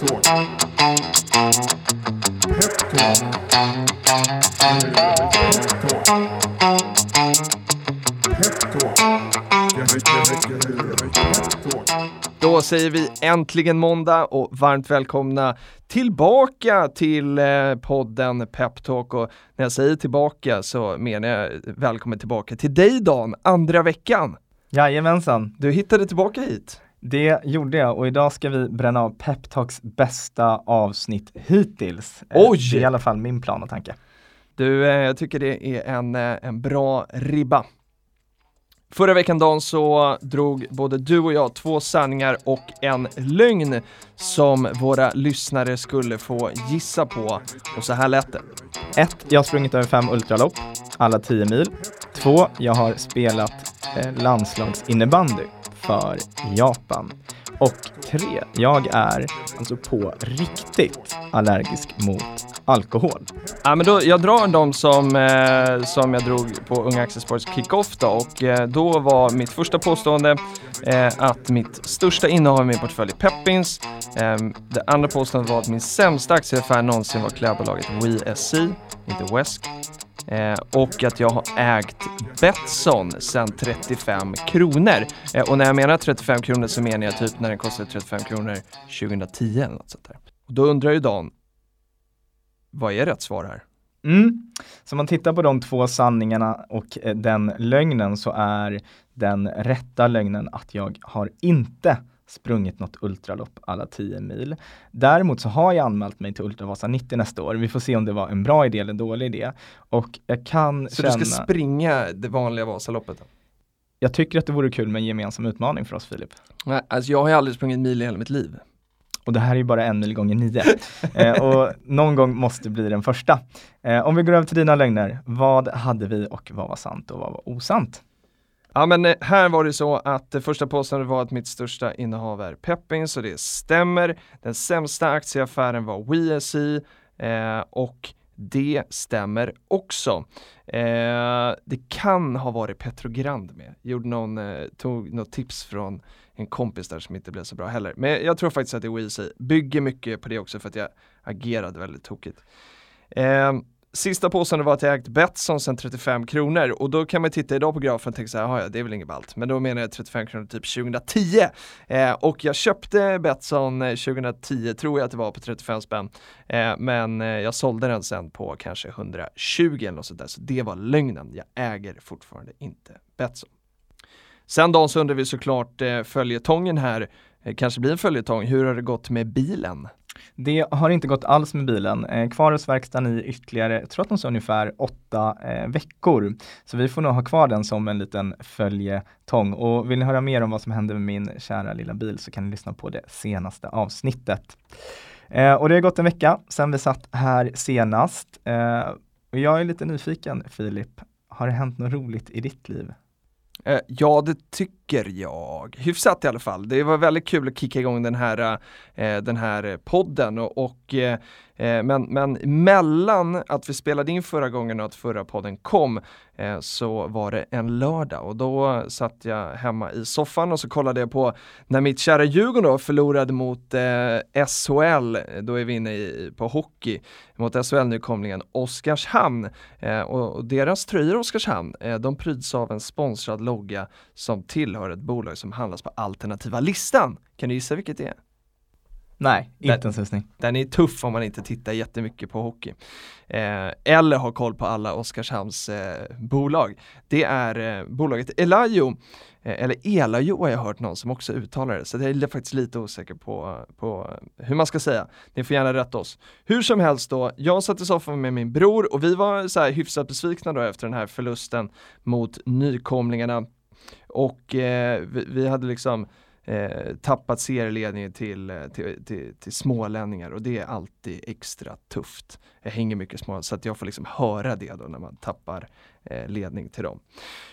Peptalk. Då säger vi äntligen måndag och varmt välkomna tillbaka till eh, podden Peptalk och när jag säger tillbaka så menar jag välkommen tillbaka till dig Dan, andra veckan. Jajamensan, Du hittade tillbaka hit. Det gjorde jag och idag ska vi bränna av Peptalks bästa avsnitt hittills. Eh, Oj! Det är i alla fall min plan och tanke. Du, eh, jag tycker det är en, eh, en bra ribba. Förra veckan Dan så drog både du och jag två sanningar och en lögn som våra lyssnare skulle få gissa på. Och så här lät det. 1. Jag har sprungit över fem ultralopp, alla 10 mil. 2. Jag har spelat eh, landslagsinnebandy för Japan. Och tre, Jag är alltså på riktigt allergisk mot alkohol. Ja men då, jag drar de som, eh, som jag drog på Unga Aktiesparets kick-off då och eh, då var mitt första påstående eh, att mitt största innehav i min portfölj är Peppins. Eh, det andra påståendet var att min sämsta aktieaffär någonsin var klädbolaget WeSC, inte Wesk. Eh, och att jag har ägt Betsson sedan 35 kronor. Eh, och när jag menar 35 kronor så menar jag typ när den kostade 35 kronor 2010 eller något sånt där. Och då undrar ju Dan, vad är rätt svar här? Mm. Så om man tittar på de två sanningarna och eh, den lögnen så är den rätta lögnen att jag har inte sprungit något ultralopp alla 10 mil. Däremot så har jag anmält mig till Ultravasa 90 nästa år. Vi får se om det var en bra idé eller en dålig idé. Och jag kan Så känna, du ska springa det vanliga Vasaloppet? Då? jag tycker att det vore kul med en gemensam utmaning för oss Filip. Nej, alltså jag har ju aldrig sprungit mil i hela mitt liv. Och det här är ju bara en mil gånger nio. eh, och någon gång måste bli den första. Eh, om vi går över till dina lögner, vad hade vi och vad var sant och vad var osant? Ja men eh, här var det så att det första påståendet var att mitt största innehav är pepping så det stämmer. Den sämsta aktieaffären var WSI eh, och det stämmer också. Eh, det kan ha varit Petrogrand med. Gjorde någon, eh, tog något tips från en kompis där som inte blev så bra heller. Men jag tror faktiskt att det är WSI. Bygger mycket på det också för att jag agerade väldigt tokigt. Eh, Sista påståendet var att jag ägt Betsson sedan 35 kronor och då kan man titta idag på grafen och tänka så här, ja det är väl inget ballt. Men då menar jag 35 kronor typ 2010. Eh, och jag köpte Betsson eh, 2010, tror jag att det var på 35 spänn. Eh, men eh, jag sålde den sen på kanske 120 eller något sånt där. Så det var lögnen. Jag äger fortfarande inte Betsson. Sen då så undrar vi såklart eh, följetongen här, eh, kanske blir en följetong. Hur har det gått med bilen? Det har inte gått alls med bilen. Eh, kvar hos verkstaden i ytterligare, jag tror att de sa ungefär åtta eh, veckor. Så vi får nog ha kvar den som en liten följetong. Och vill ni höra mer om vad som hände med min kära lilla bil så kan ni lyssna på det senaste avsnittet. Eh, och det har gått en vecka sedan vi satt här senast. Eh, och jag är lite nyfiken Filip, har det hänt något roligt i ditt liv? Eh, ja, det tycker tycker jag. Hyfsat i alla fall. Det var väldigt kul att kicka igång den här, eh, den här podden och, och eh, eh, men, men mellan att vi spelade in förra gången och att förra podden kom eh, så var det en lördag och då satt jag hemma i soffan och så kollade jag på när mitt kära Djurgården då förlorade mot eh, SHL, då är vi inne i, på hockey, mot SHL-nykomlingen Oskarshamn eh, och, och deras tröjor Oskarshamn, eh, de pryds av en sponsrad logga som tillhör ett bolag som handlas på alternativa listan. Kan du gissa vilket det är? Nej, Det- inte en susning. Den är tuff om man inte tittar jättemycket på hockey. Eh, eller har koll på alla Oskarshamns eh, bolag. Det är eh, bolaget Elajo, eh, eller Elajo har jag hört någon som också uttalar det, så jag är faktiskt lite osäker på, på hur man ska säga. Ni får gärna rätta oss. Hur som helst då, jag satt i soffan med min bror och vi var så här hyfsat besvikna då efter den här förlusten mot nykomlingarna. Och eh, vi, vi hade liksom eh, tappat serieledningen till, eh, till, till, till smålänningar och det är alltid extra tufft. Jag hänger mycket små så att jag får liksom höra det då när man tappar eh, Eh, ledning till dem.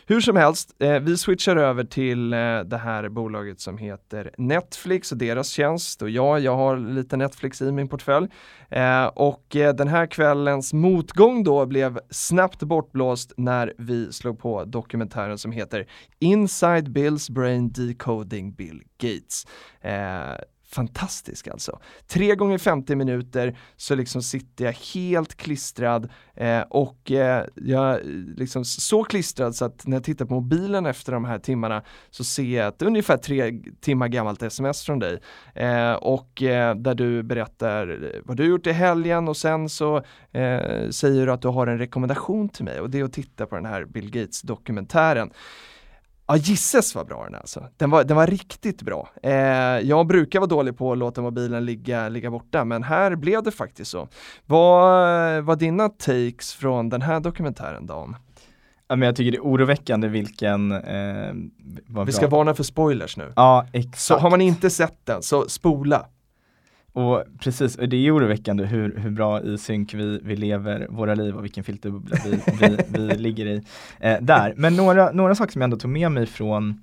Hur som helst, eh, vi switchar över till eh, det här bolaget som heter Netflix och deras tjänst och ja, jag har lite Netflix i min portfölj. Eh, och eh, den här kvällens motgång då blev snabbt bortblåst när vi slog på dokumentären som heter Inside Bills Brain Decoding Bill Gates. Eh, Fantastisk alltså. Tre gånger 50 minuter så liksom sitter jag helt klistrad eh, och eh, jag liksom så klistrad så att när jag tittar på mobilen efter de här timmarna så ser jag ett ungefär tre timmar gammalt sms från dig eh, och eh, där du berättar vad du gjort i helgen och sen så eh, säger du att du har en rekommendation till mig och det är att titta på den här Bill Gates dokumentären. Ja, gisses vad bra den är alltså. Den var, den var riktigt bra. Eh, jag brukar vara dålig på att låta mobilen ligga, ligga borta, men här blev det faktiskt så. Vad var dina takes från den här dokumentären Dan? Ja, men jag tycker det är oroväckande vilken... Eh, Vi ska varna för spoilers nu. Ja, exakt. Så har man inte sett den, så spola. Och precis, det är oroväckande hur, hur bra i synk vi, vi lever våra liv och vilken filterbubbla vi, vi, vi ligger i eh, där. Men några, några saker som jag ändå tog med mig från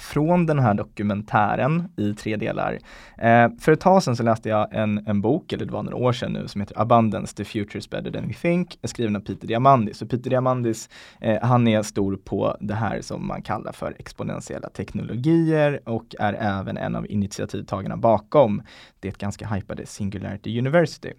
från den här dokumentären i tre delar. Eh, för ett tag sedan så läste jag en, en bok, eller det var några år sedan nu, som heter Abundance, the future is better than we think, skriven av Peter Diamandis. Och Peter Diamandis, eh, han är stor på det här som man kallar för exponentiella teknologier och är även en av initiativtagarna bakom det ganska hypade Singularity University.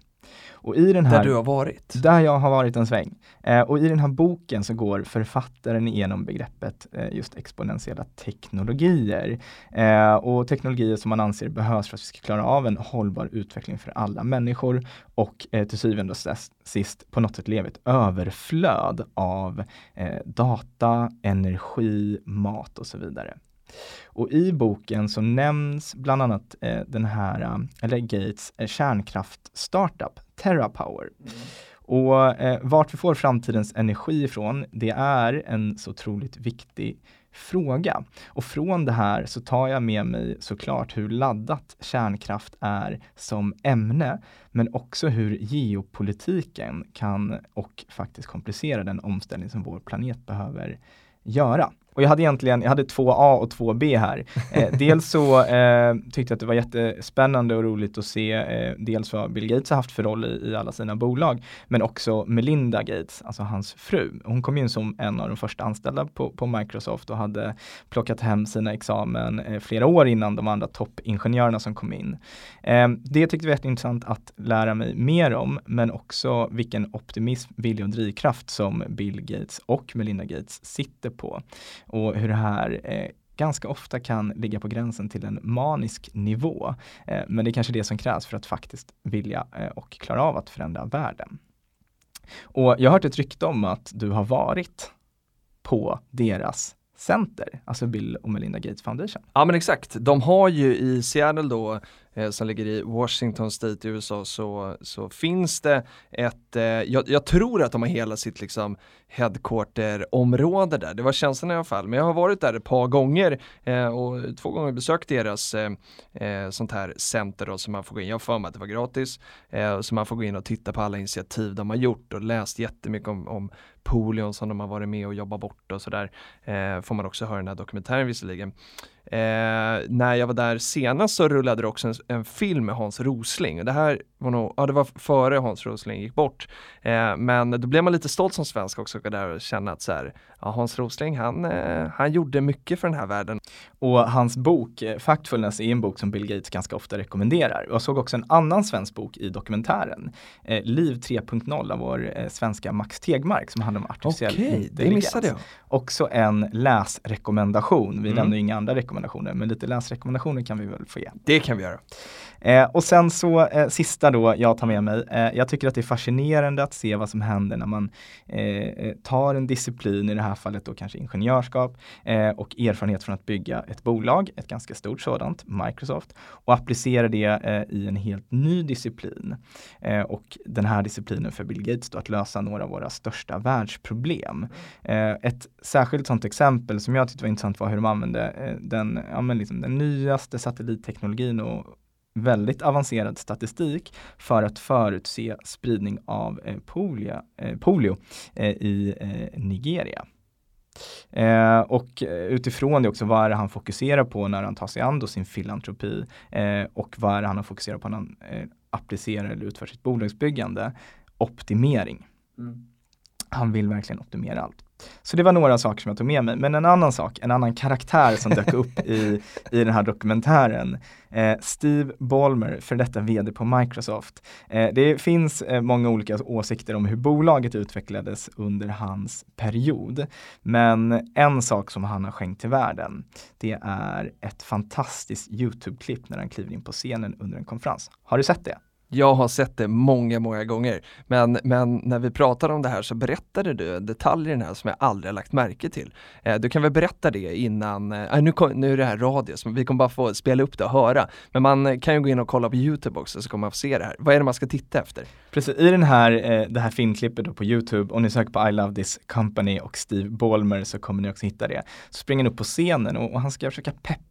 Och i den här, där du har varit? Där jag har varit en sväng. Eh, och i den här boken så går författaren igenom begreppet eh, just exponentiella teknologier. Eh, och teknologier som man anser behövs för att vi ska klara av en hållbar utveckling för alla människor och eh, till syvende och sist på något sätt leva ett överflöd av eh, data, energi, mat och så vidare. Och i boken så nämns bland annat eh, den här, eh, eller Gates eh, kärnkraft-startup TerraPower. Mm. Och eh, vart vi får framtidens energi ifrån, det är en så otroligt viktig fråga. Och från det här så tar jag med mig såklart hur laddat kärnkraft är som ämne, men också hur geopolitiken kan och faktiskt komplicera den omställning som vår planet behöver göra. Och jag hade egentligen, jag hade två A och två B här. Eh, dels så eh, tyckte jag att det var jättespännande och roligt att se eh, dels vad Bill Gates har haft för roll i, i, alla sina bolag, men också Melinda Gates, alltså hans fru. Hon kom in som en av de första anställda på, på Microsoft och hade plockat hem sina examen eh, flera år innan de andra toppingenjörerna som kom in. Eh, det tyckte vi var intressant att lära mig mer om, men också vilken optimism, vilja och drivkraft som Bill Gates och Melinda Gates sitter på och hur det här eh, ganska ofta kan ligga på gränsen till en manisk nivå. Eh, men det är kanske det som krävs för att faktiskt vilja eh, och klara av att förändra världen. Och jag har hört ett rykte om att du har varit på deras center, alltså Bill och Melinda Gates Foundation. Ja men exakt, de har ju i Seattle då eh, som ligger i Washington State i USA så, så finns det ett, eh, jag, jag, tror att de har hela sitt liksom headquarter-område där, det var känslan i alla fall, men jag har varit där ett par gånger eh, och två gånger besökt deras eh, eh sånt här center då som man får gå in, jag har för mig att det var gratis, eh, så man får gå in och titta på alla initiativ de har gjort och läst jättemycket om, om polion som de har varit med och jobbat bort och sådär. Eh, får man också höra i den här dokumentären visserligen. Eh, när jag var där senast så rullade det också en, en, film med Hans Rosling. Det här var nog, ja det var före Hans Rosling gick bort. Eh, men då blev man lite stolt som svensk också där och känna att så här, ja, Hans Rosling han, eh, han gjorde mycket för den här världen. Och hans bok eh, Factfulness är en bok som Bill Gates ganska ofta rekommenderar. Jag såg också en annan svensk bok i dokumentären, eh, Liv 3.0 av vår eh, svenska Max Tegmark som handlar om artificiell okay, intelligens. det missade jag. Också en läsrekommendation. Vi mm. lämnar inga andra rekommendationer, men lite läsrekommendationer kan vi väl få ge. Det kan vi göra. Eh, och sen så eh, sista då jag tar med mig. Eh, jag tycker att det är fascinerande att se vad som händer när man eh, eh, tar en disciplin, i det här fallet då kanske ingenjörskap eh, och erfarenhet från att bygga ett bolag, ett ganska stort sådant, Microsoft, och applicerar det i en helt ny disciplin. och den här disciplinen för Bill Gates då att lösa några av våra största världsproblem. ett särskilt sådant exempel som jag tyckte var intressant var hur de använde den, ja, men liksom den nyaste satellitteknologin och väldigt avancerad statistik för att förutse spridning av eh, polio, eh, polio eh, i eh, Nigeria. Eh, och utifrån det också, vad är det han fokuserar på när han tar sig an då sin filantropi eh, och vad är det han har fokuserat på när han applicerar eller utför sitt bolagsbyggande? Optimering. Mm. Han vill verkligen optimera allt. Så det var några saker som jag tog med mig. Men en annan sak, en annan karaktär som dök upp i, i den här dokumentären. Eh, Steve Ballmer, för detta vd på Microsoft. Eh, det finns eh, många olika åsikter om hur bolaget utvecklades under hans period. Men en sak som han har skänkt till världen, det är ett fantastiskt YouTube-klipp när han kliver in på scenen under en konferens. Har du sett det? Jag har sett det många, många gånger. Men, men när vi pratade om det här så berättade du detaljer i den här som jag aldrig har lagt märke till. Eh, du kan väl berätta det innan, eh, nu, kom, nu är det här radio, så vi kommer bara få spela upp det och höra. Men man kan ju gå in och kolla på YouTube också så kommer man få se det här. Vad är det man ska titta efter? Precis, i den här, eh, det här filmklippet då på YouTube, om ni söker på I love this company och Steve Ballmer så kommer ni också hitta det. Så springer han upp på scenen och, och han ska försöka peppa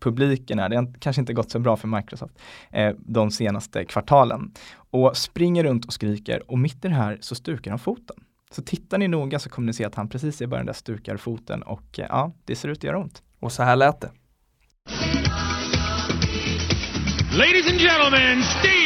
publiken här. Det har kanske inte gått så bra för Microsoft eh, de senaste kvartalen. Och springer runt och skriker och mitt i det här så stukar han foten. Så tittar ni noga så kommer ni se att han precis i början där stukar foten och eh, ja, det ser ut att göra ont. Och så här lät det. Ladies and gentlemen, Steve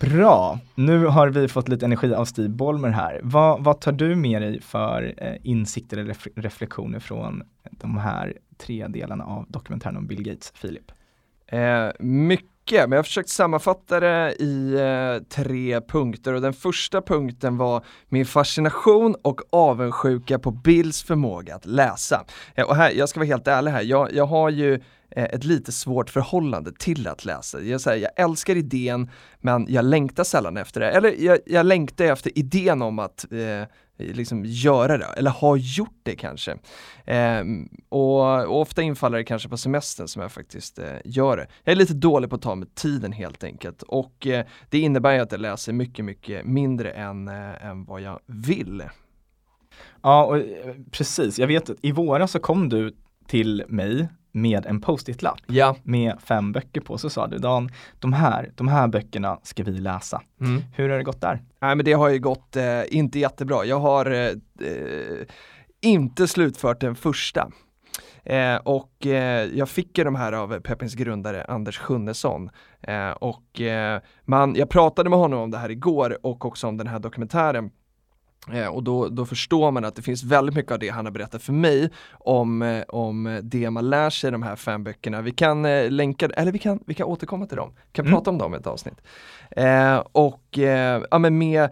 Bra, nu har vi fått lite energi av Steve Bolmer här. Vad, vad tar du med dig för eh, insikter eller ref reflektioner från de här tre delarna av dokumentären om Bill Gates, Filip? Eh, mycket, men jag har försökt sammanfatta det i eh, tre punkter och den första punkten var min fascination och avundsjuka på Bills förmåga att läsa. Eh, och här, jag ska vara helt ärlig här, jag, jag har ju Eh, ett lite svårt förhållande till att läsa. Jag, här, jag älskar idén men jag längtar sällan efter det. Eller jag, jag längtar efter idén om att eh, liksom göra det, eller ha gjort det kanske. Eh, och, och, ofta infaller det kanske på semestern som jag faktiskt eh, gör det. Jag är lite dålig på att ta med tiden helt enkelt och eh, det innebär ju att jag läser mycket, mycket mindre än, eh, än vad jag vill. Ja, och, eh, precis. Jag vet att i våras så kom du till mig med en post-it-lapp ja. med fem böcker på. Så sa du Dan, de här, de här böckerna ska vi läsa. Mm. Hur har det gått där? Nej men det har ju gått eh, inte jättebra. Jag har eh, eh inte slutfört den första. Eh, och eh, jag fick ju de här av Peppins grundare Anders Sjunnesson. Eh, och man, jag pratade med honom om det här igår och också om den här dokumentären Eh, och då, då förstår man att det finns väldigt mycket av det han har berättat för mig om, eh, om det man lär sig i de här fem böckerna. Vi kan eh, länka, eller vi kan, vi kan återkomma till dem, vi kan mm. prata om dem i ett avsnitt. Eh, och eh, ja, men med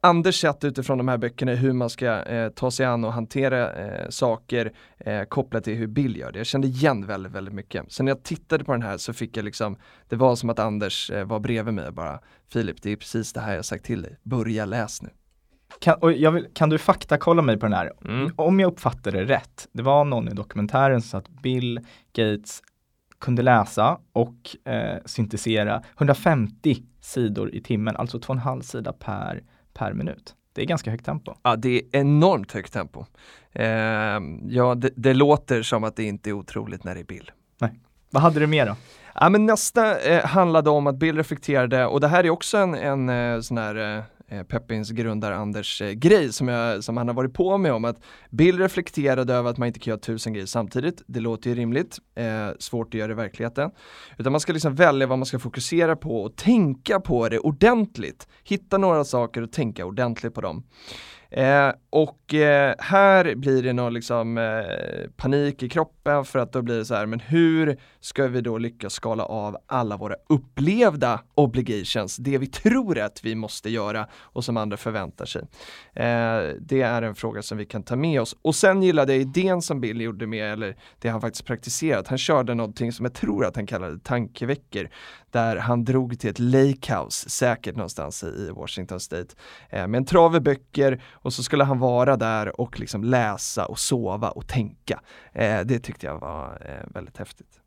Anders sätt utifrån de här böckerna hur man ska eh, ta sig an och hantera eh, saker eh, kopplat till hur Bill gör det. Jag kände igen väldigt, väldigt mycket. Så när jag tittade på den här så fick jag liksom, det var som att Anders eh, var bredvid mig och bara Filip, det är precis det här jag sagt till dig, börja läs nu. Kan, och jag vill, kan du faktakolla mig på den här? Mm. Om jag uppfattade det rätt, det var någon i dokumentären som sa att Bill Gates kunde läsa och eh, syntesera 150 sidor i timmen, alltså två och en halv sida per, per minut. Det är ganska högt tempo. Ja, det är enormt högt tempo. Eh, ja, det, det, låter som att det inte är otroligt när det är Bill. Nej. Vad hade du mer då? Ja, men nästa eh, handlade om att Bill reflekterade, och det här är också en, en eh, sån här Eh, Eh, Peppins grundare Anders eh, grej som, jag, som han har varit på med om att Bill reflekterade över att man inte kan göra tusen grejer samtidigt. Det låter ju rimligt, eh, svårt att göra i verkligheten. Utan man ska liksom välja vad man ska fokusera på och tänka på det ordentligt. Hitta några saker och tänka ordentligt på dem. Eh, och eh, här blir det någon liksom, eh, panik i kroppen för att då blir det så här, men hur ska vi då lyckas skala av alla våra upplevda obligations, det vi tror att vi måste göra och som andra förväntar sig. Eh, det är en fråga som vi kan ta med oss. Och sen gillade jag idén som Bill gjorde med, eller det han faktiskt praktiserat, han körde någonting som jag tror att han kallade tankeveckor, där han drog till ett lakehouse, säkert någonstans i Washington State, eh, med en trave böcker och så skulle han vara där och liksom läsa och sova och tänka. Eh, det tyckte jag var eh, väldigt häftigt.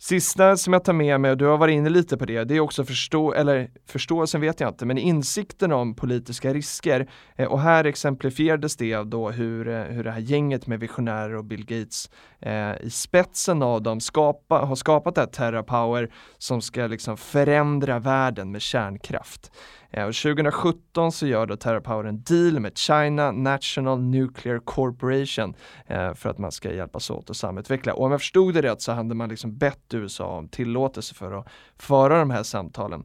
Sista som jag tar med mig, och du har varit inne lite på det, det är också förstå, eller förståelsen vet jag inte, men insikten om politiska risker. Eh, och här exemplifierades det av då hur, eh, hur det här gänget med visionärer och Bill Gates eh, i spetsen av dem skapa, har skapat det här Terra Power som ska liksom förändra världen med kärnkraft. Eh, 2017 så gör då TerraPower en deal med China National Nuclear Corporation eh, för att man ska hjälpas åt och samutveckla. Och om jag förstod det rätt så hade man liksom bett USA om tillåtelse för att föra de här samtalen.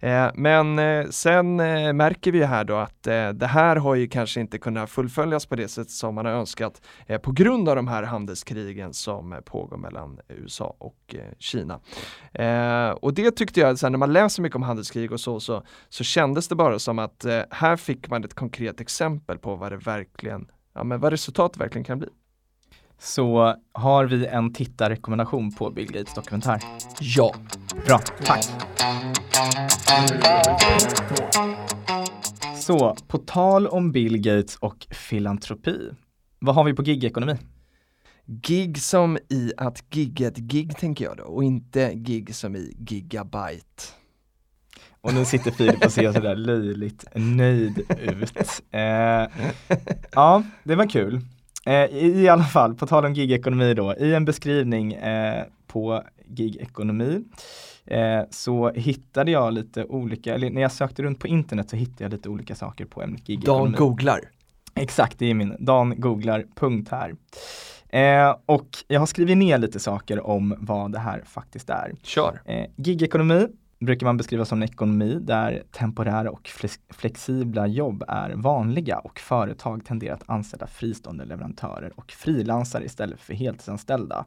Eh, men eh, sen eh, märker vi här då att det här har ju kanske inte kunnat fullföljas på det sätt som man har önskat på grund av de här handelskrigen som pågår mellan USA och Kina. och det tyckte jag, när man läser mycket om handelskrig och så, så, så kändes det bara som att här fick man ett konkret exempel på vad det verkligen, ja men vad resultatet verkligen kan bli. Så har vi en tittarrekommendation på Bill Gates dokumentär? Ja. Bra, tack. Så, på tal om Bill Gates och filantropi, vad har vi på gigekonomi? Gig som i att gigga ett gig tänker jag då och inte gig som i gigabyte. Och nu sitter Filip och ser sådär löjligt nöjd ut. Eh, ja, det var kul. Eh, I alla fall, på tal om gigekonomi då, i en beskrivning eh, på gigekonomi eh, så hittade jag lite olika, eller när jag sökte runt på internet så hittade jag lite olika saker på ämnet gigekonomi. Dan googlar. Exakt, det är min Dan googlar punkt här. Eh, och jag har skrivit ner lite saker om vad det här faktiskt är. Kör. Eh, gigekonomi brukar man beskriva som en ekonomi där temporära och flexibla jobb är vanliga och företag tenderar att anställa fristående leverantörer och frilansare istället för heltidsanställda.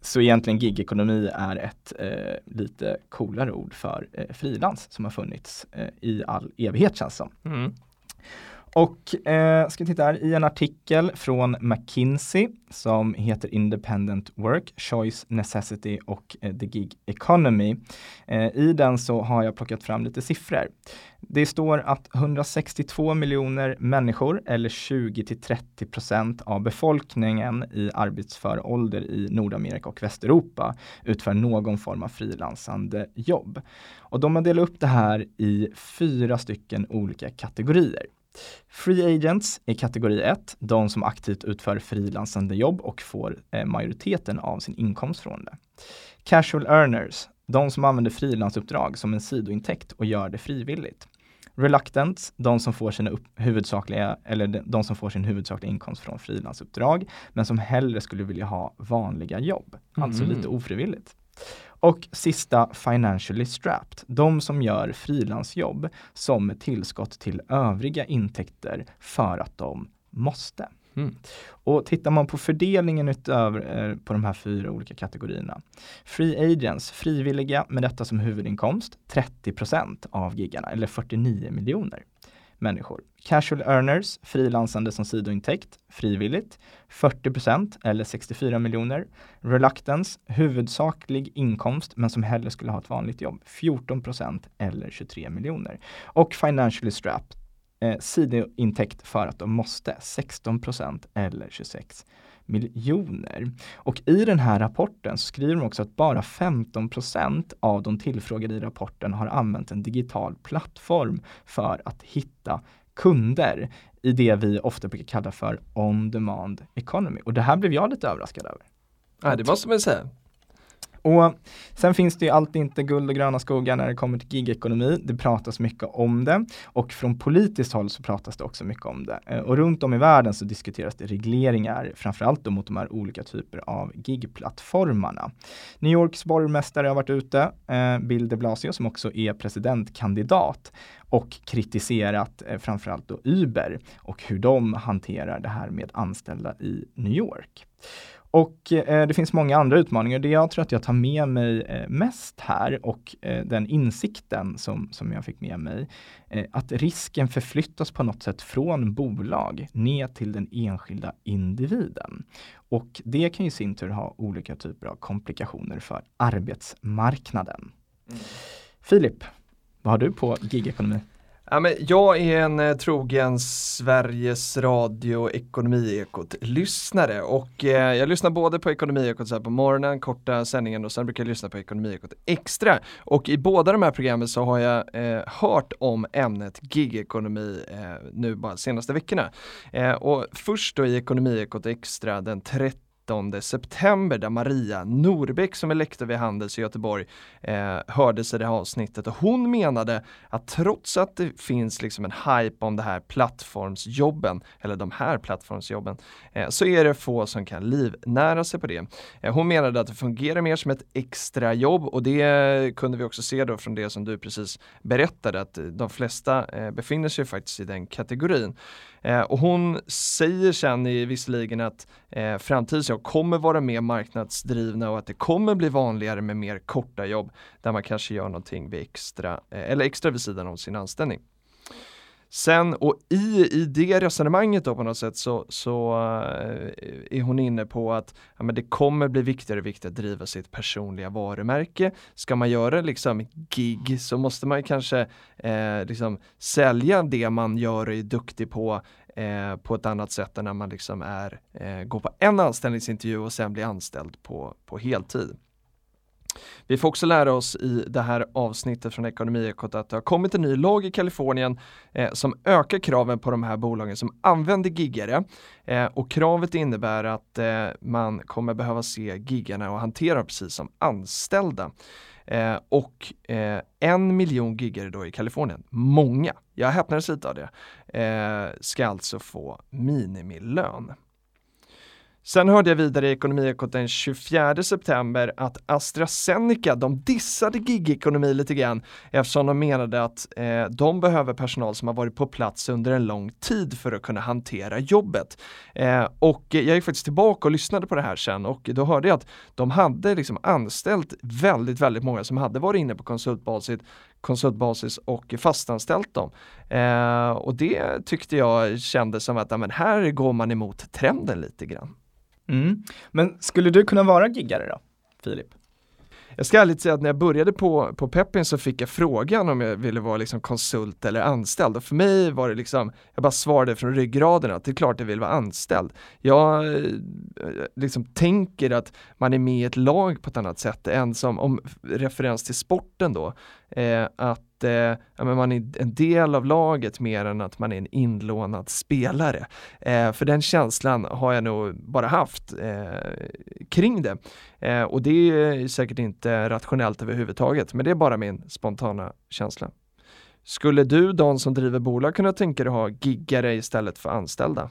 Så egentligen gigekonomi är ett eh, lite coolare ord för eh, frilans som har funnits eh, i all evighet känns som. Mm. Och eh, ska titta här, i en artikel från McKinsey som heter Independent Work, Choice, Necessity och eh, The Gig Economy. Eh, I den så har jag plockat fram lite siffror. Det står att 162 miljoner människor eller 20 till 30 procent av befolkningen i arbetsför ålder i Nordamerika och Västeuropa utför någon form av frilansande jobb. Och de har delat upp det här i fyra stycken olika kategorier. Free agents är kategori 1, de som aktivt utför frilansande jobb och får eh, majoriteten av sin inkomst från det. Casual earners, de som använder frilansuppdrag som en sidointäkt och gör det frivilligt. Reluctant, de som får sina huvudsakliga, eller de som får sin huvudsakliga inkomst från frilansuppdrag, men som hellre skulle vilja ha vanliga jobb, alltså mm. lite ofrivilligt. Och sista financially strapped, de som gör frilansjobb som ett tillskott till övriga intäkter för att de måste. Mm. Och tittar man på fördelningen utöver eh, på de här fyra olika kategorierna. Free agents, frivilliga med detta som huvudinkomst, 30 av giggarna eller 49 miljoner människor. Casual earners, frilansande som sidointäkt, frivilligt, 40% eller 64 miljoner. Reluctance, huvudsaklig inkomst men som hellre skulle ha ett vanligt jobb, 14% eller 23 miljoner. Och financially strapped, eh, sidointäkt för att de måste, 16% eller 26 miljoner. Och i den här rapporten så skriver de också att bara 15% av de tillfrågade i rapporten har använt en digital plattform för att hitta kunder i det vi ofta brukar kalla för on-demand economy. Och det här blev jag lite överraskad över. Ja, det måste man säga. Och sen finns det ju alltid inte guld och gröna skogar när det kommer till gigekonomi. Det pratas mycket om det och från politiskt håll så pratas det också mycket om det. Eh, och runt om i världen så diskuteras det regleringar, framförallt då mot de här olika typer av gigplattformarna. New Yorks borgmästare har varit ute, eh, Bill de Blasio som också är presidentkandidat och kritiserat eh, framförallt då Uber och hur de hanterar det här med anställda i New York. Och eh, det finns många andra utmaningar. Det jag tror att jag tar med mig eh, mest här och eh, den insikten som, som jag fick med mig, eh, att risken förflyttas på något sätt från bolag ner till den enskilda individen. Och det kan i sin tur ha olika typer av komplikationer för arbetsmarknaden. Mm. Filip, vad har du på gigekonomi? Ja, men jag är en eh, trogen Sveriges Radio Ekonomiekot-lyssnare och eh, jag lyssnar både på Ekonomiekot så här på morgonen, korta sändningen och sen brukar jag lyssna på Ekonomiekot Extra. Och i båda de här programmen så har jag eh, hört om ämnet gigekonomi eh, nu bara senaste veckorna. Eh, och först då i Ekonomiekot Extra den 30 19 september där Maria Norbeck som är lektor vid Handels i Göteborg eh, hördes i det här avsnittet och hon menade att trots att det finns liksom en hype om det här plattformsjobben eller de här plattformsjobben eh, så är det få som kan livnära sig på det. Eh, hon menade att det fungerar mer som ett extrajobb och det kunde vi också se då från det som du precis berättade att de flesta eh, befinner sig faktiskt i den kategorin. Eh, och hon säger sen i visserligen att eh, framtidens jobb kommer vara mer marknadsdrivna och att det kommer bli vanligare med mer korta jobb där man kanske gör någonting vid extra, eh, eller extra vid sidan om sin anställning. Sen och i, i det resonemanget då på något sätt så, så eh, är hon inne på att ja, men det kommer bli viktigare och viktigare att driva sitt personliga varumärke. Ska man göra liksom gig så måste man kanske eh, liksom sälja det man gör och är duktig på eh, på ett annat sätt än när man liksom är, eh, går på en anställningsintervju och sen blir anställd på, på heltid. Vi får också lära oss i det här avsnittet från Ekonomiekot att det har kommit en ny lag i Kalifornien eh, som ökar kraven på de här bolagen som använder giggare. Eh, och kravet innebär att eh, man kommer behöva se giggarna och hantera precis som anställda. Eh, och eh, en miljon giggare då i Kalifornien, många, jag häpnades lite av det, eh, ska alltså få minimilön. Sen hörde jag vidare i Ekonomiekot den 24 september att AstraZeneca, de dissade gigekonomi lite grann eftersom de menade att eh, de behöver personal som har varit på plats under en lång tid för att kunna hantera jobbet. Eh, och jag gick faktiskt tillbaka och lyssnade på det här sen och då hörde jag att de hade liksom anställt väldigt, väldigt många som hade varit inne på konsultbasis, konsultbasis och fastanställt dem. Eh, och det tyckte jag kändes som att men här går man emot trenden lite grann. Mm. Men skulle du kunna vara giggare då, Filip? Jag ska ärligt säga att när jag började på, på Peppin så fick jag frågan om jag ville vara liksom konsult eller anställd och för mig var det liksom, jag bara svarade från ryggraden att det är klart jag vill vara anställd. Jag eh, liksom tänker att man är med i ett lag på ett annat sätt än som, om referens till sporten då, eh, att eh, ja, men man är en del av laget mer än att man är en inlånad spelare. Eh, för den känslan har jag nog bara haft eh, kring det. Eh, och det är säkert inte rationellt överhuvudtaget, men det är bara min spontana känsla. Skulle du, de som driver bolag, kunna tänka dig att ha giggare istället för anställda?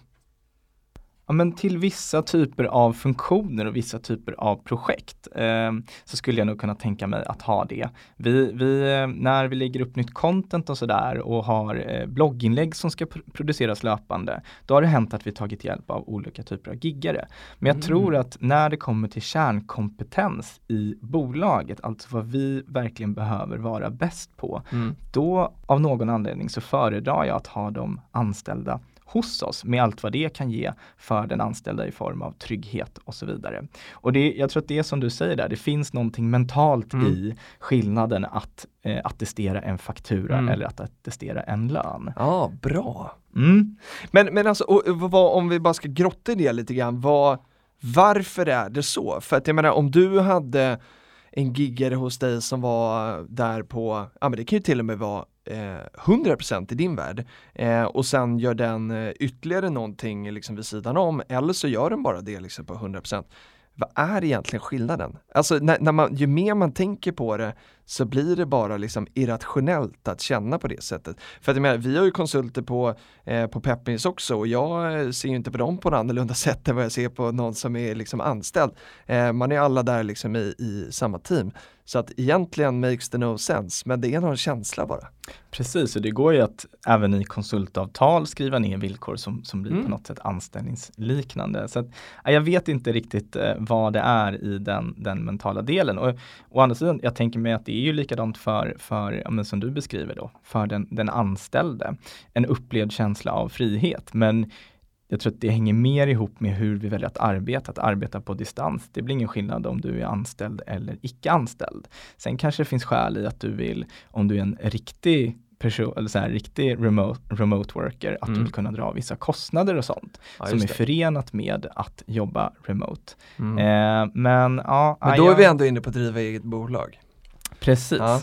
Ja, men till vissa typer av funktioner och vissa typer av projekt eh, så skulle jag nog kunna tänka mig att ha det. Vi, vi, eh, när vi lägger upp nytt content och sådär och har eh, blogginlägg som ska pr produceras löpande, då har det hänt att vi tagit hjälp av olika typer av giggare. Men jag mm. tror att när det kommer till kärnkompetens i bolaget, alltså vad vi verkligen behöver vara bäst på, mm. då av någon anledning så föredrar jag att ha de anställda hos oss med allt vad det kan ge för den anställda i form av trygghet och så vidare. Och det, jag tror att det är som du säger där, det finns någonting mentalt mm. i skillnaden att eh, attestera en faktura mm. eller att attestera en lön. Ja, bra. Mm. Men, men alltså, och, vad, om vi bara ska grotta i det lite grann, vad, varför är det så? För att jag menar om du hade en giggare hos dig som var där på, ja men det kan ju till och med vara eh, 100% i din värld eh, och sen gör den eh, ytterligare någonting liksom vid sidan om eller så gör den bara det liksom på 100% vad är egentligen skillnaden? Alltså när, när, man, ju mer man tänker på det så blir det bara liksom irrationellt att känna på det sättet. För att jag menar, vi har ju konsulter på, eh, på Peppins också och jag ser ju inte på dem på ett annorlunda sätt än vad jag ser på någon som är liksom anställd. Eh, man är alla där liksom i, i samma team. Så att egentligen makes the no sense, men det är någon känsla bara. Precis, och det går ju att även i konsultavtal skriva ner villkor som, som blir mm. på något sätt anställningsliknande. Så att, jag vet inte riktigt eh, vad det är i den, den mentala delen. Och å andra sidan, jag tänker mig att det är ju likadant för, för ja, som du beskriver då, för den, den anställde. En upplevd känsla av frihet. Men jag tror att det hänger mer ihop med hur vi väljer att arbeta, att arbeta på distans. Det blir ingen skillnad om du är anställd eller icke anställd. Sen kanske det finns skäl i att du vill, om du är en riktig person, eller så här, riktig remote, remote worker, att mm. du vill kunna dra vissa kostnader och sånt ja, som är förenat med att jobba remote. Mm. Eh, men ja, men då är vi ändå inne på att driva eget bolag. Precis. Ja.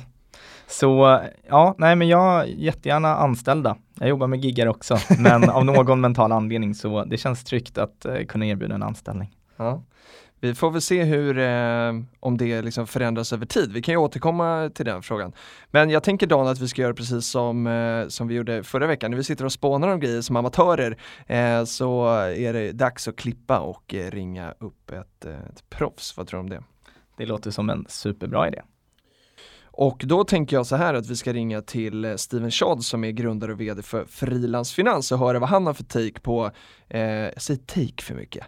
Så ja, nej men jag jättegärna anställda. Jag jobbar med giggar också, men av någon mental anledning så det känns tryggt att uh, kunna erbjuda en anställning. Ja. Vi får väl se hur, eh, om det liksom förändras över tid. Vi kan ju återkomma till den frågan. Men jag tänker Dan att vi ska göra precis som, eh, som vi gjorde förra veckan. När vi sitter och spånar om grejer som amatörer eh, så är det dags att klippa och eh, ringa upp ett, eh, ett proffs. Vad tror du om det? Det låter som en superbra idé. Och då tänker jag så här att vi ska ringa till eh, Steven Chad som är grundare och vd för Frilans Finans och höra vad han har för take på, eh, jag säger take för mycket,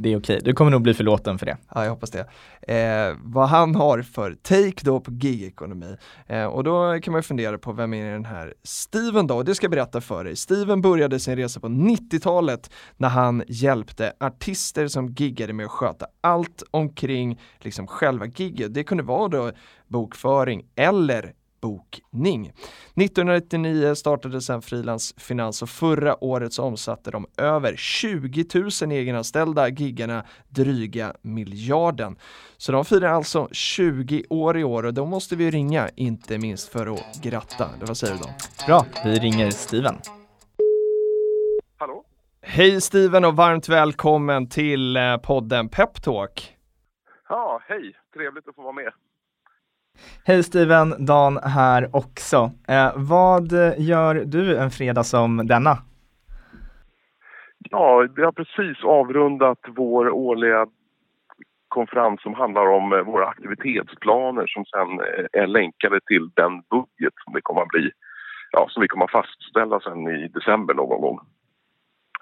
det är okej, du kommer nog bli förlåten för det. Ja, jag hoppas det. Eh, vad han har för take då på gigekonomi. Eh, och då kan man ju fundera på vem är den här Steven då? Och det ska jag berätta för dig. Steven började sin resa på 90-talet när han hjälpte artister som giggade med att sköta allt omkring liksom själva giget. Det kunde vara då bokföring eller bokning. 1999 startade sedan Frilans Finans och förra året så omsatte de över 20 000 egenanställda giggarna dryga miljarden. Så de firar alltså 20 år i år och då måste vi ringa, inte minst för att gratta. Det vad säger du då? Bra, vi ringer Steven. Hallå? Hej Steven och varmt välkommen till eh, podden Peptalk. Ja, hej! Trevligt att få vara med. Hej Steven, Dan här också. Eh, vad gör du en fredag som denna? Ja, vi har precis avrundat vår årliga konferens som handlar om eh, våra aktivitetsplaner som sen eh, är länkade till den budget som det kommer att bli, ja, som vi kommer att fastställa sen i december någon gång.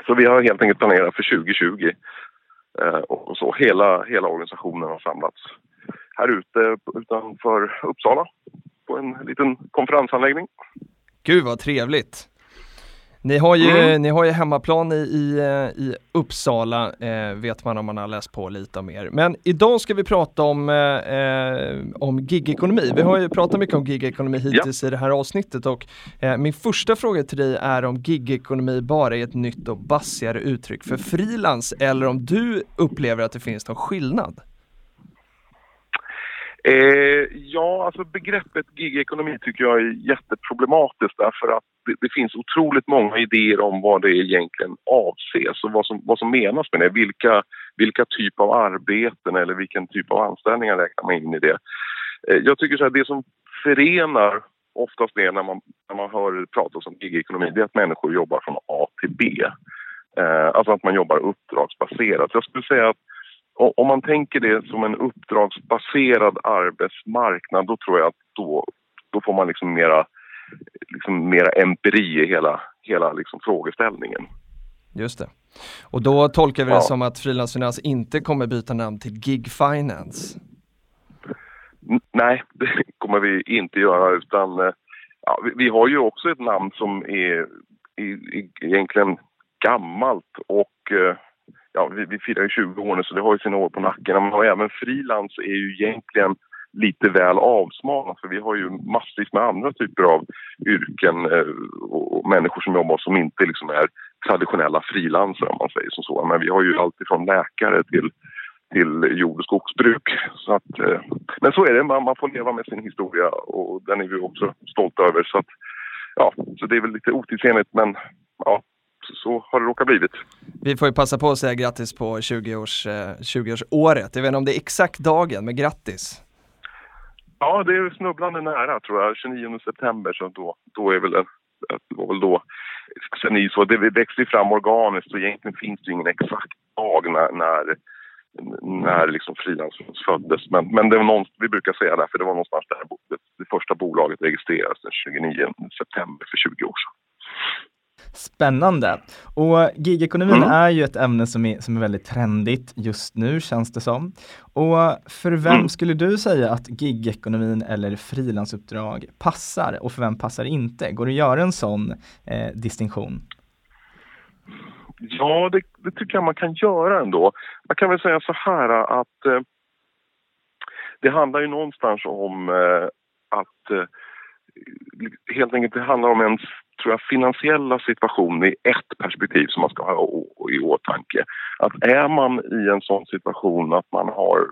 Så vi har helt enkelt planerat för 2020 eh, och så. Hela, hela organisationen har samlats här ute utanför Uppsala på en liten konferensanläggning. Gud vad trevligt! Ni har ju, Mm. ni har ju hemmaplan i, i, eh, i Uppsala, eh, vet man om man har läst på lite om er. Men idag ska vi prata om, eh, eh, om gigekonomi. Vi har ju pratat mycket om gigekonomi hittills i det här avsnittet och eh, min första fråga till dig är om gigekonomi bara är ett nytt och bassigare uttryck för frilans eller om du upplever att det finns någon skillnad? Eh, ja, alltså begreppet gigekonomi tycker jag är jätteproblematiskt därför att det, det finns otroligt många idéer om vad det egentligen avses och vad som, vad som menas med det. Vilka, vilka typ av arbeten eller vilken typ av anställningar räknar man in i det? Eh, jag tycker så här, det som förenar oftast det när man, när man hör pratas om gigekonomi, det är att människor jobbar från A till B. Eh, alltså att man jobbar uppdragsbaserat. Jag skulle säga att om man tänker det som en uppdragsbaserad arbetsmarknad då tror jag att då, då får man liksom mera, liksom mera empiri i hela, hela liksom frågeställningen. Just det. Och då tolkar vi det Ja. som att frilansfinans inte kommer byta namn till Gig Finance. N- nej, det kommer vi inte göra utan eh, ja, vi, vi har ju också ett namn som är, i- i- egentligen gammalt och eh, ja, vi, vi firar ju 20 år nu så det har ju sina år på nacken. Men även frilans är ju egentligen lite väl avsmalnat för vi har ju massvis med andra typer av yrken eh, och, människor som jobbar som inte liksom är traditionella frilansare om man säger som så. Men vi har ju alltifrån läkare till till jord och skogsbruk. Så att, eh, men så är det, man, man får leva med sin historia och den är vi också stolta över. Så, att, ja, så det är väl lite otidsenligt men ja, så, har det råkat blivit. Vi får ju passa på att säga grattis på 20-års, eh, 20-årsåret. Jag vet inte om det är exakt dagen, men grattis! Ja, det är snubblande nära tror jag, 29 september så då, då är väl det, var väl då sen så, det växte ju fram organiskt och egentligen finns det ingen exakt dag när, när när liksom frilans föddes. Men, men det var någon, vi brukar säga det, för det var någonstans där det, det första bolaget registrerades den 29 september för 20 år sedan. Spännande. Och gigekonomin Mm. är ju ett ämne som är, som är väldigt trendigt just nu känns det som. Och för vem Mm. skulle du säga att gigekonomin eller frilansuppdrag passar och för vem passar inte? Går det att göra en sån eh, distinktion? Ja, det, det tycker jag man kan göra ändå. Man kan väl säga så här att eh, det handlar ju någonstans om eh, att eh, helt enkelt det handlar om ens tror jag, finansiella situation är ett perspektiv som man ska ha i åtanke. Att är man i en sån situation att man har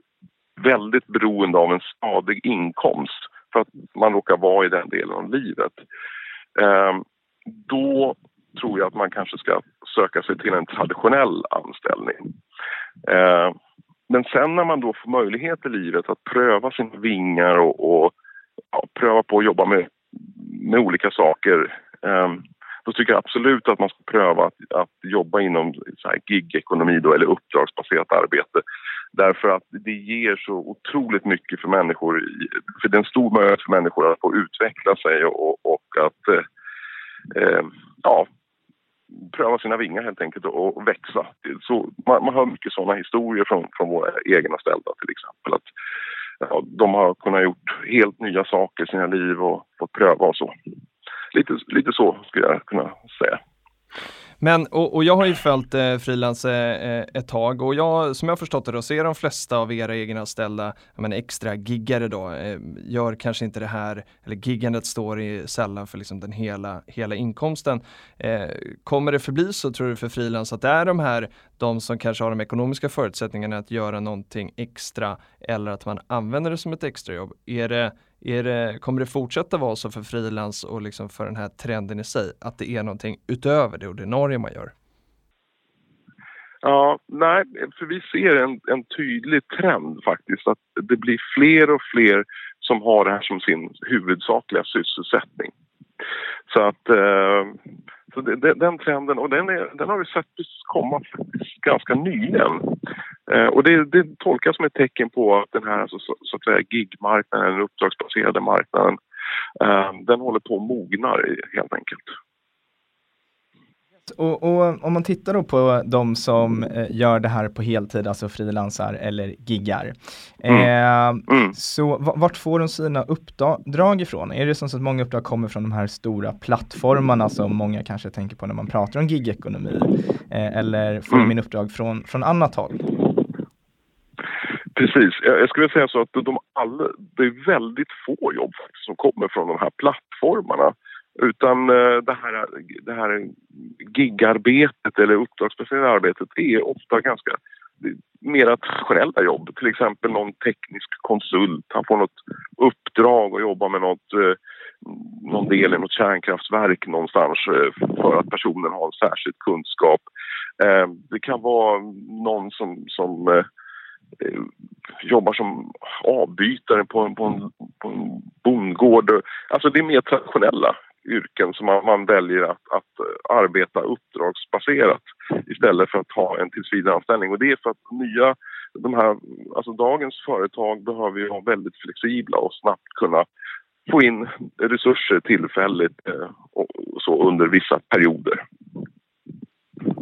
väldigt beroende av en stadig inkomst för att man råkar vara i den delen av livet. Ehm, då tror jag att man kanske ska söka sig till en traditionell anställning. Ehm, men sen när man då får möjlighet i livet att pröva sina vingar och, och ja, pröva på att jobba med, med olika saker Ehm, då tycker jag absolut att man ska pröva att, att jobba inom så här gig-ekonomi då, eller uppdragsbaserat arbete. Därför att det ger så otroligt mycket för människor. För det är en stor möjlighet för människor att få utveckla sig och, och att eh, ehm, ja, pröva sina vingar helt enkelt och, och växa. Så man, man hör mycket sådana historier från, från våra egna ställda till exempel. Att ja, de har kunnat gjort helt nya saker i sina liv och fått pröva och så. Lite, lite så skulle jag kunna säga. Men, och, och jag har ju följt eh, frilans eh, ett tag och jag, som jag har förstått det då, så är de flesta av era egenanställda men, extra giggare då, eh, gör kanske inte det här, eller giggandet står i sällan för liksom den hela, hela inkomsten. Eh, kommer det förbli så tror du för frilans att det är de här, de som kanske har de ekonomiska förutsättningarna att göra någonting extra eller att man använder det som ett extrajobb? Är det det, kommer det fortsätta vara så för frilans och liksom för den här trenden i sig, att det är någonting utöver det ordinarie man gör? Ja, nej, för vi ser en, en tydlig trend faktiskt att det blir fler och fler som har det här som sin huvudsakliga sysselsättning. Så att eh, så det, den trenden, och den, är, den har vi sett komma ganska nyligen. Eh, och det, det tolkas som ett tecken på att den här alltså, så, så att säga gigmarknaden, den uppdragsbaserade marknaden, eh, den håller på att mogna helt enkelt. Och, och, om man tittar då på de som eh, gör det här på heltid, alltså frilansar eller giggar. Mm. Eh, mm. Så vart får de sina uppdrag ifrån? Är det så att många uppdrag kommer från de här stora plattformarna som många kanske tänker på när man pratar om gigekonomi? Eh, eller får mm. de in uppdrag från, från annat håll? Precis. Jag skulle säga så att de alla, det är väldigt få jobb som kommer från de här plattformarna. Utan eh, det här, det här gigarbetet eller uppdragsbaserade arbetet är ofta ganska mera traditionella jobb. Till exempel någon teknisk konsult. Han får något uppdrag att jobba med något, eh, någon del i något kärnkraftverk någonstans eh, för att personen har en särskild kunskap. Det kan vara någon som, som jobbar som avbytare på en, på en, på en bondgård. Alltså det är mer traditionella yrken som man, man väljer att, att, eh, arbeta uppdragsbaserat istället för att ha en tillsvidareanställning. Och det är för att nya, de här, alltså dagens företag behöver ju vara väldigt flexibla och snabbt kunna få in resurser tillfälligt eh, och så under vissa perioder.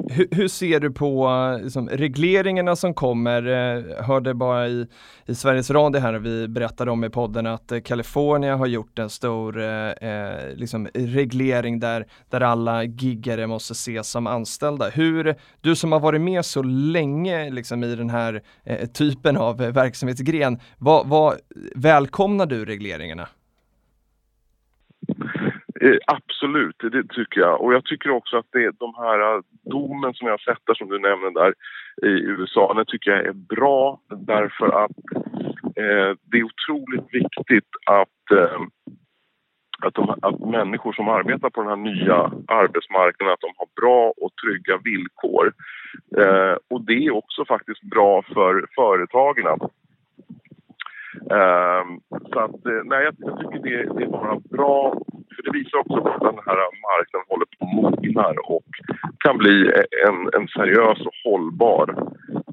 Hur, hur, ser du på liksom, regleringarna som kommer? Eh, hörde bara i, i Sveriges Radio här vi berättade om i podden att eh, Kalifornien har gjort en stor eh, eh, liksom, reglering där, där alla giggare måste ses som anställda. Hur, du som har varit med så länge liksom, i den här eh, typen av eh, verksamhetsgren, vad, vad välkomnar du regleringarna? Eh, absolut, det tycker jag. Och jag tycker också att det, de här eh, domen som jag har sett där, som du nämner där i USA, den tycker jag är bra därför att eh, det är otroligt viktigt att, eh, att, de, att människor som arbetar på den här nya arbetsmarknaden, att de har bra och trygga villkor. Eh, och det är också faktiskt bra för företagen att Ehm, så att, eh, nej, jag, jag tycker det, det är bara bra, för det visar också att den här marknaden håller på att mogna och kan bli en, en seriös och hållbar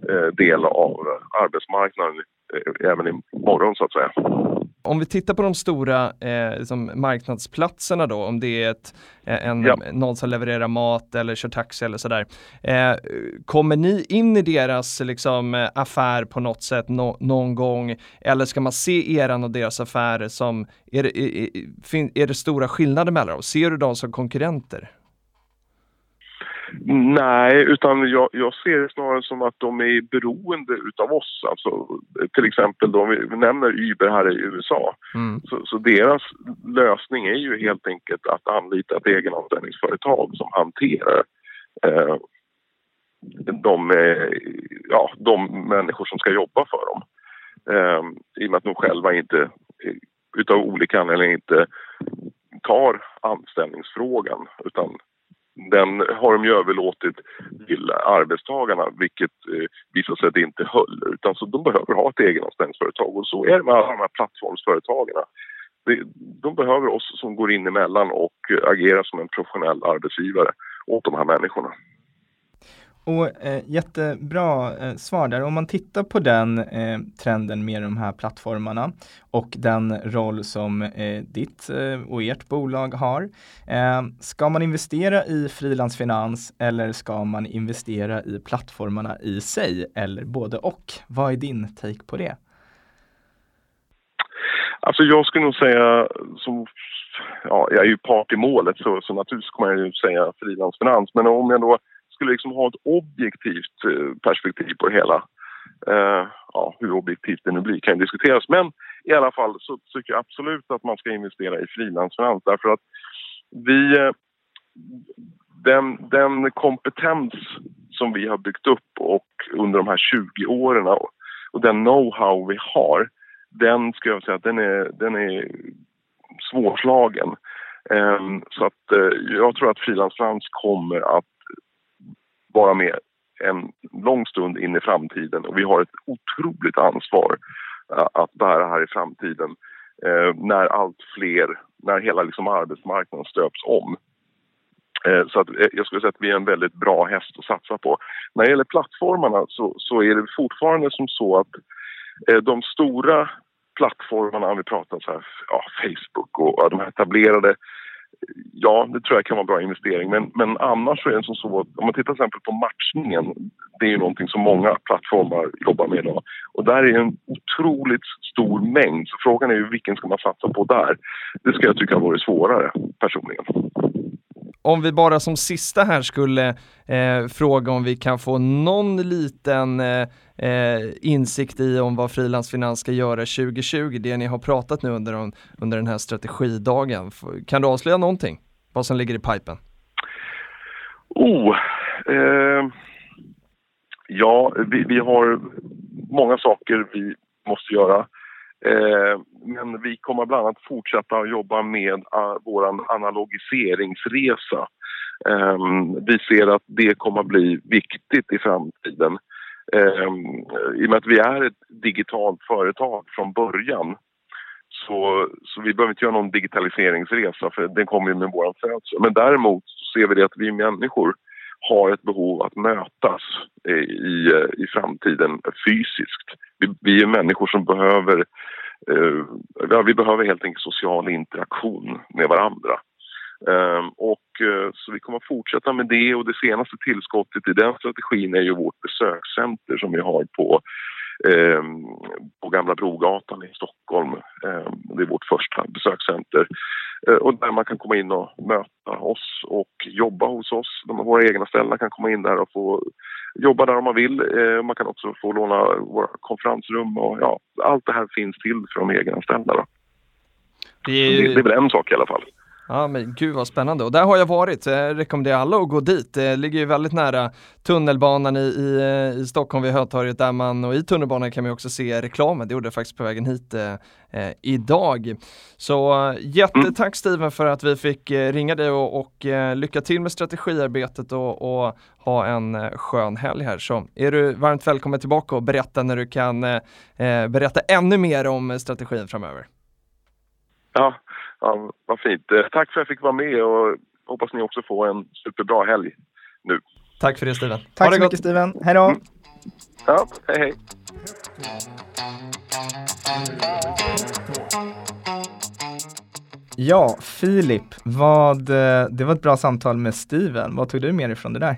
eh, del av arbetsmarknaden eh, även imorgon så att säga. Om vi tittar på de stora eh, liksom marknadsplatserna då, om det är ett, eh, en, ja. någon som levererar mat eller kör taxi eller sådär. Eh, kommer ni in i deras liksom, affär på något sätt no någon gång? Eller ska man se eran och deras affärer som, är det, är, är det stora skillnader mellan dem? Ser du dem som konkurrenter? Nej, utan jag, jag, ser det snarare som att de är beroende utav oss. Alltså, till exempel då, vi nämner Uber här i USA. Mm. Så, så, deras lösning är ju helt enkelt att anlita ett egenanställningsföretag som hanterar eh, de, eh, ja, de människor som ska jobba för dem. Eh, I och med att de själva inte, eh, utav olika anledningar inte tar anställningsfrågan utan den har de ju överlåtit till arbetstagarna vilket eh, visar sig att det inte höll. Utan så de behöver ha ett egenanställningsföretag och så är det med alla de här plattformsföretagen. De behöver oss som går in emellan och agerar som en professionell arbetsgivare åt de här människorna. Och eh, jättebra eh, svar där. Om man tittar på den eh, trenden med de här plattformarna och den roll som eh, ditt eh, och ert bolag har. Eh, ska man investera i frilansfinans eller ska man investera i plattformarna i sig eller både och? Vad är din take på det? Alltså jag skulle nog säga som ja, jag är ju part i målet så, så naturligtvis kommer jag ju säga frilansfinans. Men om jag då skulle liksom ha ett objektivt eh, perspektiv på det hela. Eh, ja, hur objektivt det nu blir kan diskuteras. Men i alla fall så tycker jag absolut att man ska investera i frilansfinans därför att vi... Eh, den, den kompetens som vi har byggt upp och under de här 20 åren och, den know-how vi har den ska jag säga att den är, den är svårslagen. Um, så att uh, jag tror att frilansfinans kommer att vara med en lång stund in i framtiden och vi har ett otroligt ansvar eh, att bära här i framtiden eh, när allt fler, när hela liksom, arbetsmarknaden stöps om. Eh, så att jag skulle säga att vi är en väldigt bra häst att satsa på. När det gäller plattformarna så, så är det fortfarande som så att de stora plattformarna, om vi pratar så här, ja, Facebook och de etablerade Ja, det tror jag kan vara en bra investering. Men, men annars så är det som så att om man tittar till exempel på matchningen. Det är ju någonting som många plattformar jobbar med idag. Och där är en otroligt stor mängd. Så frågan är ju vilken ska man satsa på där? Det ska jag tycka vore svårare personligen. Om vi bara som sista här skulle eh, fråga om vi kan få någon liten eh, eh insikt i om vad frilansfinans ska göra 2020, det ni har pratat nu under, under den här strategidagen. Kan du avslöja någonting? Vad som ligger i pipen? Oh, eh, ja, vi, vi har många saker vi måste göra. Eh, men vi kommer bland annat fortsätta att jobba med ah, vår analogiseringsresa. Ehm, vi ser att det kommer att bli viktigt i framtiden. Ehm, I och med att vi är ett digitalt företag från början så, så vi behöver inte göra någon digitaliseringsresa för den kommer ju med vår födsel. Men däremot ser vi det att vi människor har ett behov att mötas i, i framtiden fysiskt. Vi, vi är människor som behöver Eh, vi behöver helt enkelt social interaktion med varandra. Ehm, och eh, så vi kommer att fortsätta med det och det senaste tillskottet i den strategin är ju vårt besökscenter som vi har på Ehm, på Gamla Brogatan i Stockholm. Ehm, det är vårt första besökscenter. Eh, och där man kan komma in och möta oss och jobba hos oss. De, våra egna ställen kan komma in där och få jobba där om man vill. Eh, man kan också få låna våra konferensrum och ja, allt det här finns till för de egenanställda. Det är, det, det är väl en sak i alla fall. Ja men gud vad spännande och där har jag varit, jag rekommenderar alla att gå dit. Det ligger ju väldigt nära tunnelbanan i, i, eh, i Stockholm vid Hötorget där man, och i tunnelbanan kan man också se reklamen, det gjorde jag faktiskt på vägen hit eh, eh idag. Så eh, jättetack Steven för att vi fick ringa dig och, och lycka till med strategiarbetet och, och, ha en skön helg här. Så är du varmt välkommen tillbaka och berätta när du kan eh, berätta ännu mer om strategin framöver. Ja, Ja, vad fint. Eh, tack för att jag fick vara med och hoppas ni också får en superbra helg nu. Tack för det Steven. Tack så mycket Steven. Hej då! Mm. Ja, hej hej. Ja, Filip, vad, eh, det var ett bra samtal med Steven. Vad tog du med dig från det där?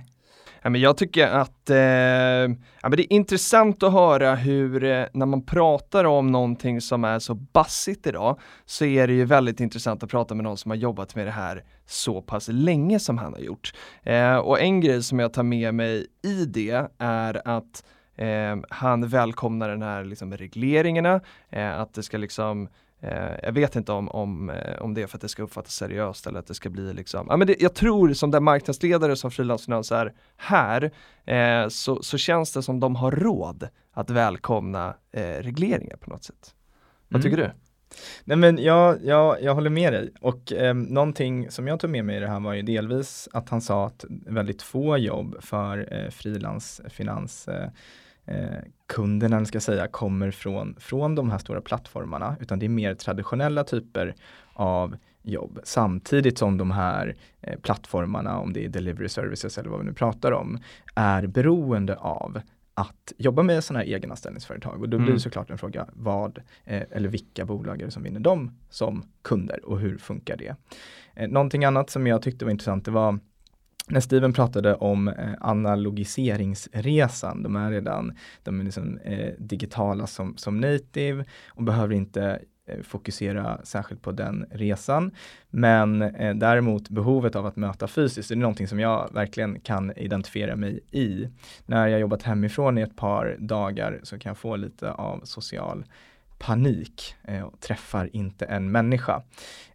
Ja, men jag tycker att eh, ja, men det är intressant att höra hur, eh, när man pratar om någonting som är så bassigt idag, så är det ju väldigt intressant att prata med någon som har jobbat med det här så pass länge som han har gjort. Eh, och en grej som jag tar med mig i det är att eh, han välkomnar den här liksom, regleringarna, eh, att det ska liksom jag vet inte om, om, eh, om det är för att det ska uppfattas seriöst eller att det ska bli liksom, ja men det, jag tror som den marknadsledare som frilansfinans är här, eh, så, så känns det som de har råd att välkomna eh, regleringar på något sätt. Vad mm. tycker du? Nej men jag, jag, jag håller med dig och eh, någonting som jag tog med mig i det här var ju delvis att han sa att väldigt få jobb för eh, frilansfinans eh, eh, kunderna, ska säga, kommer från, från de här stora plattformarna, utan det är mer traditionella typer av jobb. Samtidigt som de här eh, plattformarna, om det är delivery services eller vad vi nu pratar om, är beroende av att jobba med sådana här egenanställningsföretag och då blir Mm. såklart en fråga vad eh, eller vilka bolag är det som vinner dem som kunder och hur funkar det? Eh, någonting annat som jag tyckte var intressant det var när Steven pratade om eh, analogiseringsresan, de är redan de är liksom, eh, digitala som, som native och behöver inte eh, fokusera särskilt på den resan. Men eh, däremot behovet av att möta fysiskt, det är någonting som jag verkligen kan identifiera mig i. När jag jobbat hemifrån i ett par dagar så kan jag få lite av social panik eh, och träffar inte en människa.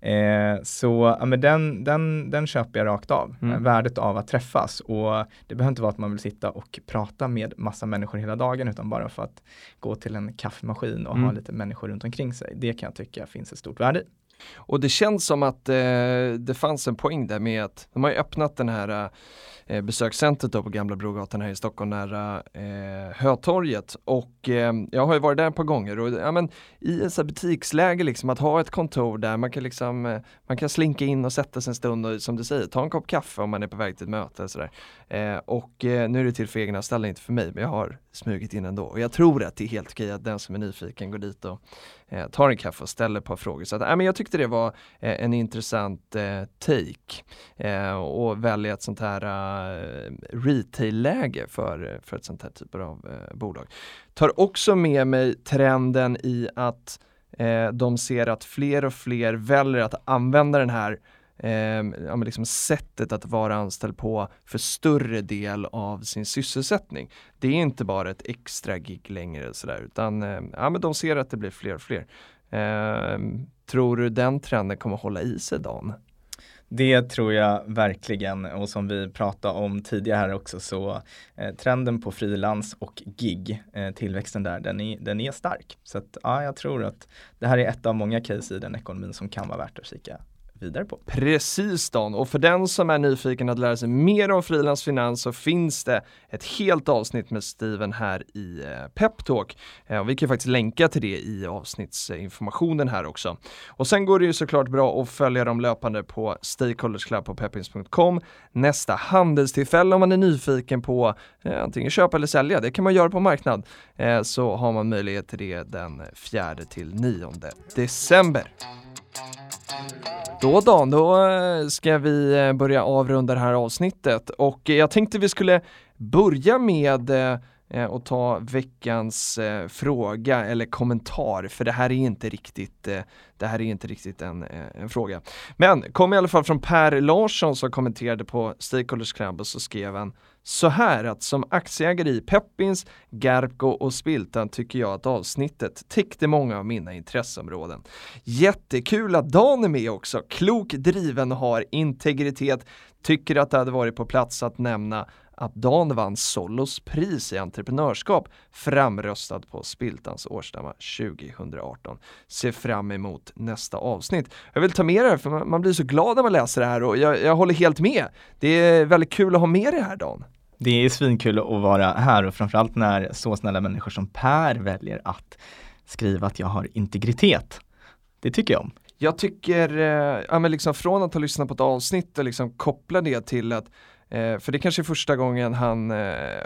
Eh, så ja, men den, den, den köper jag rakt av, Mm. värdet av att träffas och det behöver inte vara att man vill sitta och prata med massa människor hela dagen utan bara för att gå till en kaffemaskin och ha Mm. lite människor runt omkring sig. Det kan jag tycka finns ett stort värde i. Och det känns som att eh, det fanns en poäng där med att de har ju öppnat den här eh, besökscentret då på Gamla Brogatan här i Stockholm nära eh, Hötorget och eh, jag har ju varit där ett par gånger och ja, men, i ett så här butiksläge liksom att ha ett kontor där man kan liksom eh, man kan slinka in och sätta sig en stund och som du säger ta en kopp kaffe om man är på väg till ett möte och sådär. Eh, och eh, nu är det till för egna ställen, inte för mig, men jag har smugit in ändå och jag tror att det är helt okej att den som är nyfiken går dit och eh, tar en kaffe och ställer ett par frågor. Så att, äh, men jag tyckte det var eh, en intressant eh, take eh, och välja ett sånt här eh, retail-läge för, eh, för ett sånt här typ av eh, bolag. Tar också med mig trenden i att eh, de ser att fler och fler väljer att använda den här eh, ja, men liksom sättet att vara anställd på för större del av sin sysselsättning. Det är inte bara ett extra gig längre sådär, utan eh, ja, men de ser att det blir fler och fler. Eh, tror du den trenden kommer hålla i sig Dan? Det tror jag verkligen och som vi pratade om tidigare här också så eh, trenden på frilans och gig, eh, tillväxten där, den är, den är stark. Så att ja, jag tror att det här är ett av många case i den ekonomin som kan vara värt att kika vidare på. Precis Dan, och för den som är nyfiken att lära sig mer om frilansfinans så finns det ett helt avsnitt med Steven här i eh, Peptalk. Eh, vi kan faktiskt länka till det i avsnittsinformationen här också. Och sen går det ju såklart bra att följa dem löpande på Stakeholders Club på peppins.com. Nästa handelstillfälle om man är nyfiken på eh, antingen köpa eller sälja, det kan man göra på marknad, eh, så har man möjlighet till det den 4 till 9 december. Då Dan, då eh, ska vi eh, börja avrunda det här avsnittet. Och eh, jag tänkte vi skulle börja med eh, ta veckans eh, fråga eller kommentar för det här är inte riktigt eh, det här är inte riktigt en, eh, en fråga. Men kom i alla fall från Per Larsson som kommenterade på Stakeholders Club och så skrev han så här att som aktieägare i Peppins, Garpco och Spiltan tycker jag att avsnittet täckte många av mina intresseområden. Jättekul att Dan är med också, klok, driven och har integritet. Tycker att det hade varit på plats att nämna att Dan vann Solos pris i entreprenörskap framröstad på Spiltans årsstämma 2018. Ser fram emot nästa avsnitt. Jag vill ta med det här för man- man blir så glad när man läser det här och jag, jag håller helt med. Det är väldigt kul att ha med det här Dan. Det är svinkul att vara här och framförallt när så snälla människor som Per väljer att skriva att jag har integritet. Det tycker jag om. Jag tycker, eh, ja men liksom från att ha lyssnat på ett avsnitt och liksom koppla det till att eh, för det kanske är första gången han eh,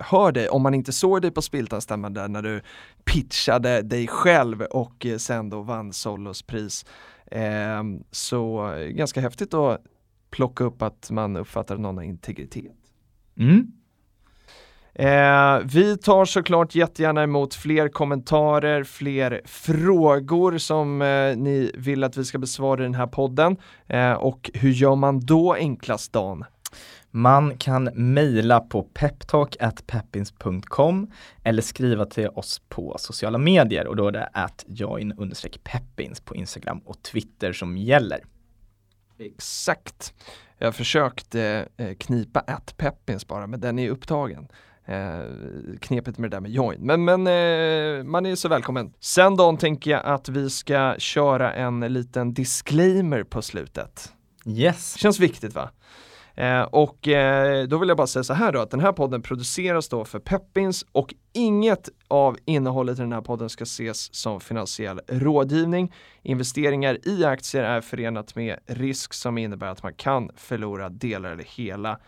hör dig, om man inte såg dig på Spiltan-stämman där när du pitchade dig själv och eh, sen då vann Solos pris. Eh, så eh, ganska häftigt att plocka upp att man uppfattar att någon har integritet. Mm. Eh, vi tar såklart jättegärna emot fler kommentarer, fler frågor som eh, ni vill att vi ska besvara i den här podden. Eh, och hur gör man då enklast Dan? Man kan mejla på peptalk.peppins.com eller skriva till oss på sociala medier och då är det att join peppins på Instagram och Twitter som gäller. Exakt. Jag försökte eh, knipa att peppins bara, men den är upptagen. eh, knepigt med det där med join. Men, men eh, man är så välkommen. Sen då tänker jag att vi ska köra en liten disclaimer på slutet. Yes. Känns viktigt va? Eh, och eh, då vill jag bara säga så här då att den här podden produceras då för Peppins och inget av innehållet i den här podden ska ses som finansiell rådgivning. Investeringar i aktier är förenat med risk som innebär att man kan förlora delar eller hela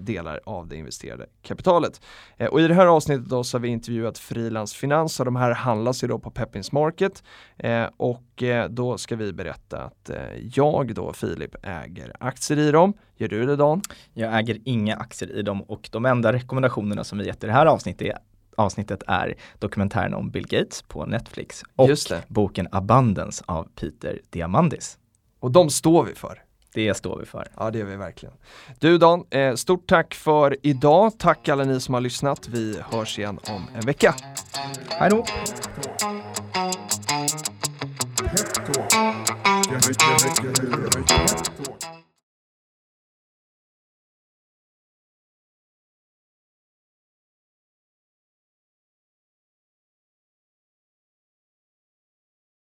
delar av det investerade kapitalet. Eh, och i det här avsnittet då så har vi intervjuat Frilans Finans och de här handlas ju då på Peppins Market eh, och eh, då ska vi berätta att eh, jag då Filip äger aktier i dem. Gör du det Dan? Jag äger inga aktier i dem och de enda rekommendationerna som vi gett i det här avsnittet är avsnittet är dokumentären om Bill Gates på Netflix och boken Abundance av Peter Diamandis. Och de står vi för. Det står vi för. Ja, det gör vi verkligen. Du Dan, eh, stort tack för idag. Tack alla ni som har lyssnat. Vi hörs igen om en vecka. Hej då! Pep Talk. Get it, get it, get